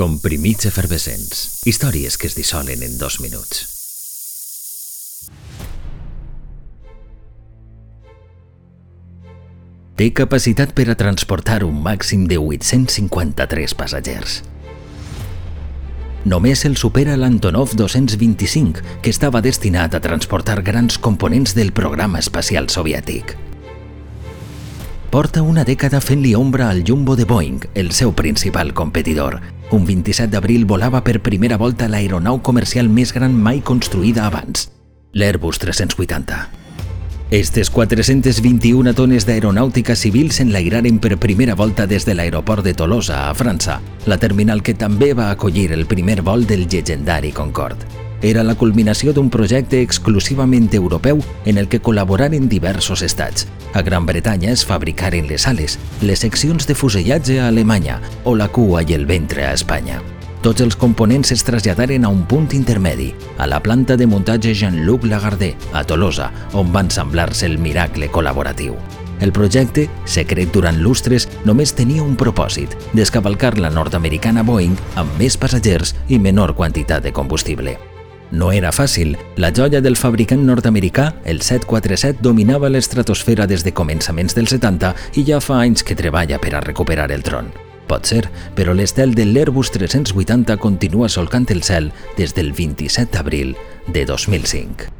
Comprimits efervescents. Històries que es dissolen en dos minuts. Té capacitat per a transportar un màxim de 853 passatgers. Només el supera l'Antonov 225, que estava destinat a transportar grans components del programa espacial soviètic. Porta una dècada fent-li ombra al Jumbo de Boeing, el seu principal competidor. Un 27 d'abril volava per primera volta l'aeronau comercial més gran mai construïda abans, l'Airbus 380. Estes 421 tones d'aeronàutica civil s'enlairaren per primera volta des de l'aeroport de Tolosa, a França, la terminal que també va acollir el primer vol del llegendari Concorde. Era la culminació d'un projecte exclusivament europeu en el que col·laboraren diversos estats. A Gran Bretanya es fabricaren les ales, les seccions de fusellatge a Alemanya o la cua i el ventre a Espanya. Tots els components es traslladaren a un punt intermedi, a la planta de muntatge Jean-Luc Lagardé, a Tolosa, on va ensamblar-se el miracle col·laboratiu. El projecte, secret durant lustres, només tenia un propòsit, descavalcar la nord-americana Boeing amb més passatgers i menor quantitat de combustible. No era fàcil. La joia del fabricant nord-americà, el 747, dominava l'estratosfera des de començaments dels 70 i ja fa anys que treballa per a recuperar el tron. Pot ser, però l'estel de l'Airbus 380 continua solcant el cel des del 27 d'abril de 2005.